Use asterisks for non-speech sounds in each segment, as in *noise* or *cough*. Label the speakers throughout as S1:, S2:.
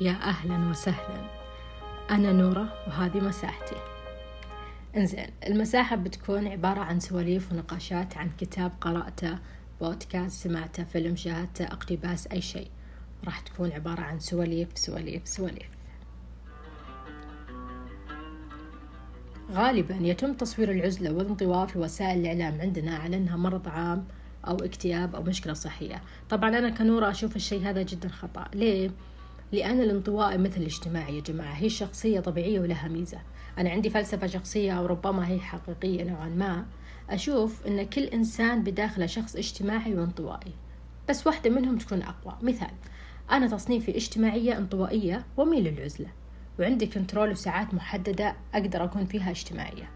S1: يا أهلا وسهلا. أنا نورة وهذه مساحتي. إنزين المساحة بتكون عبارة عن سواليف ونقاشات عن كتاب قرأته بودكاست سمعته فيلم شاهدته اقتباس أي شيء. راح تكون عبارة عن سواليف سواليف سواليف. غالبا يتم تصوير العزلة والانطواء في وسائل الإعلام عندنا على أنها مرض عام أو اكتئاب أو مشكلة صحية. طبعا أنا كنورة أشوف الشيء هذا جدا خطأ. ليه؟ لأن الانطوائي مثل الاجتماعي يا جماعة هي شخصية طبيعية ولها ميزة. أنا عندي فلسفة شخصية أو ربما هي حقيقية نوعا ما. أشوف أن كل إنسان بداخله شخص اجتماعي وانطوائي. بس واحدة منهم تكون أقوى. مثال أنا تصنيفي اجتماعية انطوائية وميل للعزلة. وعندي كنترول وساعات محددة أقدر أكون فيها اجتماعية.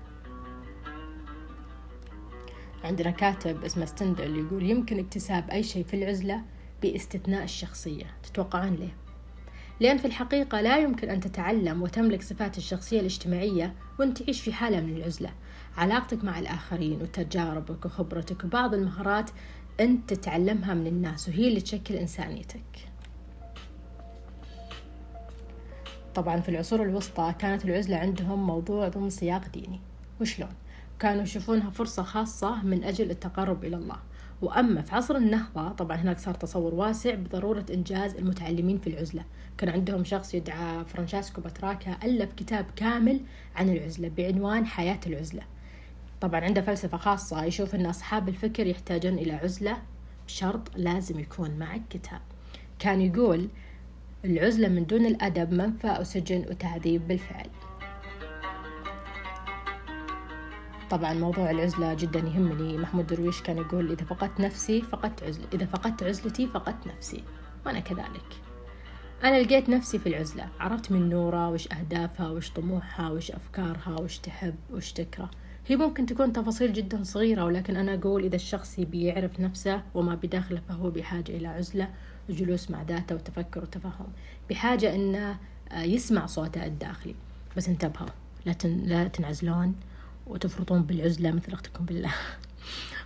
S1: عندنا كاتب اسمه ستندل يقول يمكن اكتساب أي شيء في العزلة باستثناء الشخصية. تتوقعون ليه؟ لأن في الحقيقة لا يمكن أن تتعلم وتملك صفات الشخصية الاجتماعية وأنت تعيش في حالة من العزلة. علاقتك مع الآخرين وتجاربك وخبرتك وبعض المهارات أنت تتعلمها من الناس وهي اللي تشكل إنسانيتك. طبعا في العصور الوسطى كانت العزلة عندهم موضوع ضمن سياق ديني. وشلون؟ كانوا يشوفونها فرصة خاصة من أجل التقرب إلى الله. وأما في عصر النهضة طبعا هناك صار تصور واسع بضرورة إنجاز المتعلمين في العزلة. كان عندهم شخص يدعى فرانشاسكو باتراكا ألف كتاب كامل عن العزلة بعنوان حياة العزلة. طبعا عنده فلسفة خاصة يشوف أن أصحاب الفكر يحتاجون إلى عزلة بشرط لازم يكون معك كتاب. كان يقول العزلة من دون الأدب منفى أو سجن وتعذيب بالفعل. طبعا موضوع العزلة جدا يهمني محمود درويش كان يقول إذا فقدت نفسي فقدت عزلة إذا فقدت عزلتي فقدت نفسي. وأنا كذلك. أنا لقيت نفسي في العزلة. عرفت من نورة وش أهدافها وش طموحها وش أفكارها وش تحب وش تكره. هي ممكن تكون تفاصيل جدا صغيرة ولكن أنا أقول إذا الشخص يبي يعرف نفسه وما بداخله فهو بحاجة إلى عزلة وجلوس مع ذاته وتفكر وتفهم. بحاجة إنه يسمع صوته الداخلي. بس انتبهوا. لا تنعزلون. وتفرطون بالعزلة مثل أختكم بالله.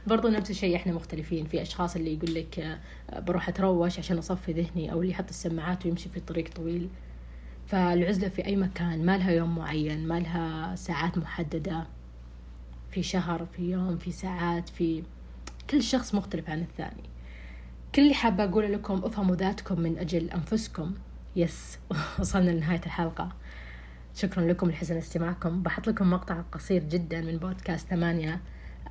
S1: برضو نفس الشيء إحنا مختلفين. في أشخاص اللي يقول لك آه، بروح أتروش عشان أصفي ذهني أو اللي يحط السماعات ويمشي في طريق طويل. فالعزلة في أي مكان ما لها يوم معين ما لها ساعات محددة. في شهر في يوم في ساعات في كل شخص مختلف عن الثاني. كل اللي حابة أقوله لكم افهموا ذاتكم من أجل أنفسكم. يس *laughs* وصلنا لنهاية الحلقة. شكرا لكم لحسن استماعكم. بحط لكم مقطع قصير جدا من بودكاست ثمانية.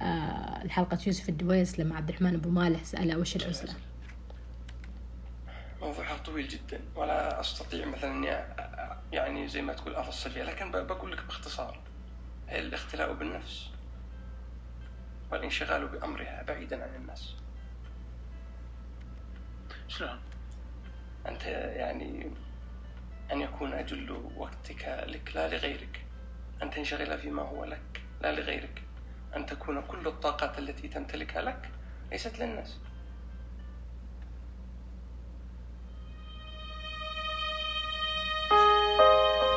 S1: آه الحلقة يوسف الدويس لما عبد الرحمن أبو مالح سأله وش العزلة
S2: موضوعها طويل جدا ولا أستطيع مثلا أني يعني زي ما تقول أفصل فيها لكن بقول لك باختصار. الاختلاء بالنفس والانشغال بأمرها بعيدا عن الناس.
S3: شلون؟
S2: أنت يعني أن يكون أجل وقتك لك لا لغيرك. أن تنشغل فيما هو لك لا لغيرك. أن تكون كل الطاقات التي تمتلكها لك ليست للناس.